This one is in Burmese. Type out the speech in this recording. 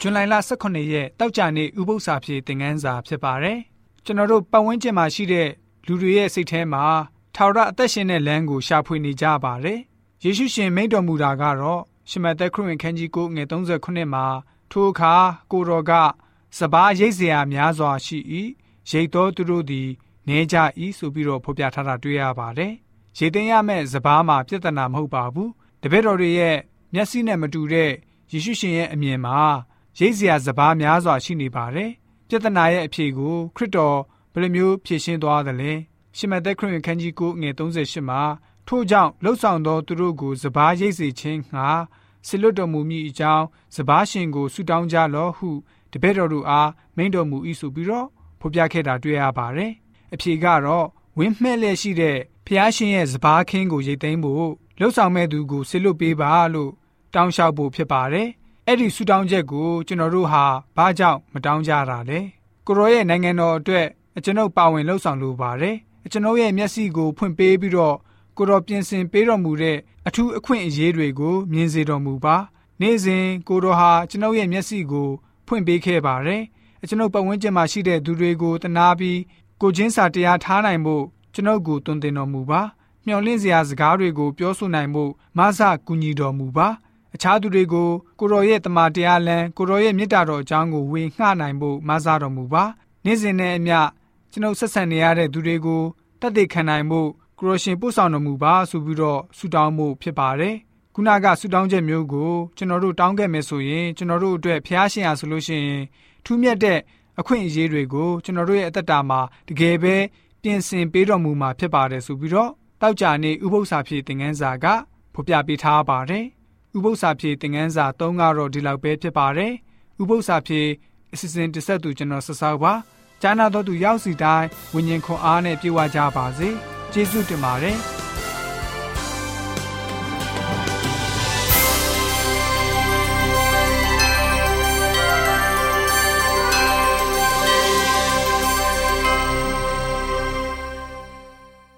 ဇွန်လ18ရက်တောက်ကြနေ့ဥပုသ္စာပြေသင်ခန်းစာဖြစ်ပါတယ်။ကျွန်တော်တို့ပတ်ဝန်းကျင်မှာရှိတဲ့လူတွေရဲ့စိတ်ထဲမှာထာဝရအသက်ရှင်တဲ့လမ်းကိုရှာဖွေနေကြပါတယ်။ယေရှုရှင်မိန့်တော်မူတာကတော့ရှမသက်ခရစ်ဝင်ခန်းကြီး9ငွေ39မှာထိုအခါကိုတော်ကစပားရိတ်เสียများစွာရှိ၏ရိတ်တော်သူတို့သည်နေကြ၏ဆိုပြီးတော့ဖော်ပြထားတာတွေ့ရပါတယ်။ရေသိမ်းရမယ့်စပားမှာပြဿနာမဟုတ်ပါဘူး။တပည့်တော်တွေရဲ့မျက်စိနဲ့မတူတဲ့ယေရှုရှင်ရဲ့အမြင်မှာ ရိတ်စရာစပားများစွာရှိနေပါတယ်။ပြဿနာရဲ့အဖြေကိုခရစ်တော်ဘယ်လိုမျိုးဖြေရှင်းသွားသလဲ။ရှမသက်ခရစ်ဝင်ခန်းကြီး9ငွေ38မှာထို့ကြောင့်လှုပ်ဆောင်သောသူတို့ကိုစပားရိတ်စေခြင်းငှာဆလွတ်တော်မူမိအကြောင်းစပားရှင်ကိုဆုတောင်းကြလော့ဟုတပည့်တော်တို့အားမိန့်တော်မူ၏ဆိုပြီးတော့ဖော်ပြခဲ့တာတွေ့ရပါတယ်။အဖြေကတော့ဝင်းမှဲ့လျက်ရှိတဲ့ဖျားရှင်ရဲ့စပားခင်းကိုရိတ်သိမ်းဖို့လှုပ်ဆောင်မဲ့သူကိုဆလွတ်ပေးပါလို့တောင်းလျှောက်ဖို့ဖြစ်ပါတယ် အဲ့ဒီဆုတောင်းချက်ကိုကျွန်တော်တို့ဟာဘာကြောင့်မတောင်းကြတာလဲ။ကိုရောရဲ့နိုင်ငံတော်အတွက်ကျွန်ုပ်ပါဝင်လှုပ်ဆောင်လိုပါတယ်။ကျွန်ုပ်ရဲ့မျက်စိကိုဖွင့်ပေးပြီးတော့ကိုတော်ပြင်ဆင်ပေးတော်မူတဲ့အထူးအခွင့်အရေးတွေကိုမြင်စေတော်မူပါနေ့စဉ်ကိုတော်ဟာကျွန်ုပ်ရဲ့မျက်စိကိုဖွင့်ပေးခဲ့ပါတယ်ကျွန်ုပ်ပတ်ဝန်းကျင်မှာရှိတဲ့သူတွေကိုတနာပြီးကိုချင်းစာတရားထားနိုင်ဖို့ကျွန်ုပ်ကိုတွင်တင်တော်မူပါမျှော်လင့်စရာစကားတွေကိုပြောဆိုနိုင်ဖို့မဆကူညီတော်မူပါ အခြားသူတွေကိုကိုတော်ရဲ့တမန်တရားလမ်းကိုတော်ရဲ့မေတ္တာတော်အကြောင်းကိုဝေငှနိုင်ဖို့မဆတော်မူပါနေ့စဉ်နဲ့အမျှကျွန်ုပ်ဆက်ဆံနေရတဲ့သူတွေကိုတတ်သိခံနိုင်ဖို့ကိုရရှင်ပို့ဆောင်တော်မူပါဆိုပြီးတော့ဆုတောင်းဖို့ဖြစ်ပါတယ်။ခုနကဆုတောင်းချက်မျိုးကိုကျွန်တော်တို့တောင်းခဲ့မယ်ဆိုရင်ကျွန်တော်တို့အတွက်ဖျားရှင်ရဆိုလို့ရှိရင်ထူးမြတ်တဲ့အခွင့်အရေးတွေကိုကျွန်တော်တို့ရဲ့အသက်တာမှာတကယ်ပဲပြင်ဆင်ပေးတော်မူမှာဖြစ်ပါတယ်ဆိုပြီးတော့တောက်ကြနေဥပု္ပ္ပစာဖြည့်သင်ခန်းစာကဖော်ပြပေးထားပါတယ်။ ဥပု္ပ္ပစာဖြည့်သင်ခန်းစာ၃ကတော့ဒီလောက်ပဲဖြစ်ပါတယ်။ဥပု္ပ္ပစာဖြည့်အစီအစဉ်တစ်ဆက်သူကျွန်တော်ဆဆောက်ပါ။ကျမ်းနာတော်သူရောက်စီတိုင်းဝิญဉ်ခွန်အားနဲ့ပြေဝကြပါစေ။ကျေးဇူးတင်ပါတယ်။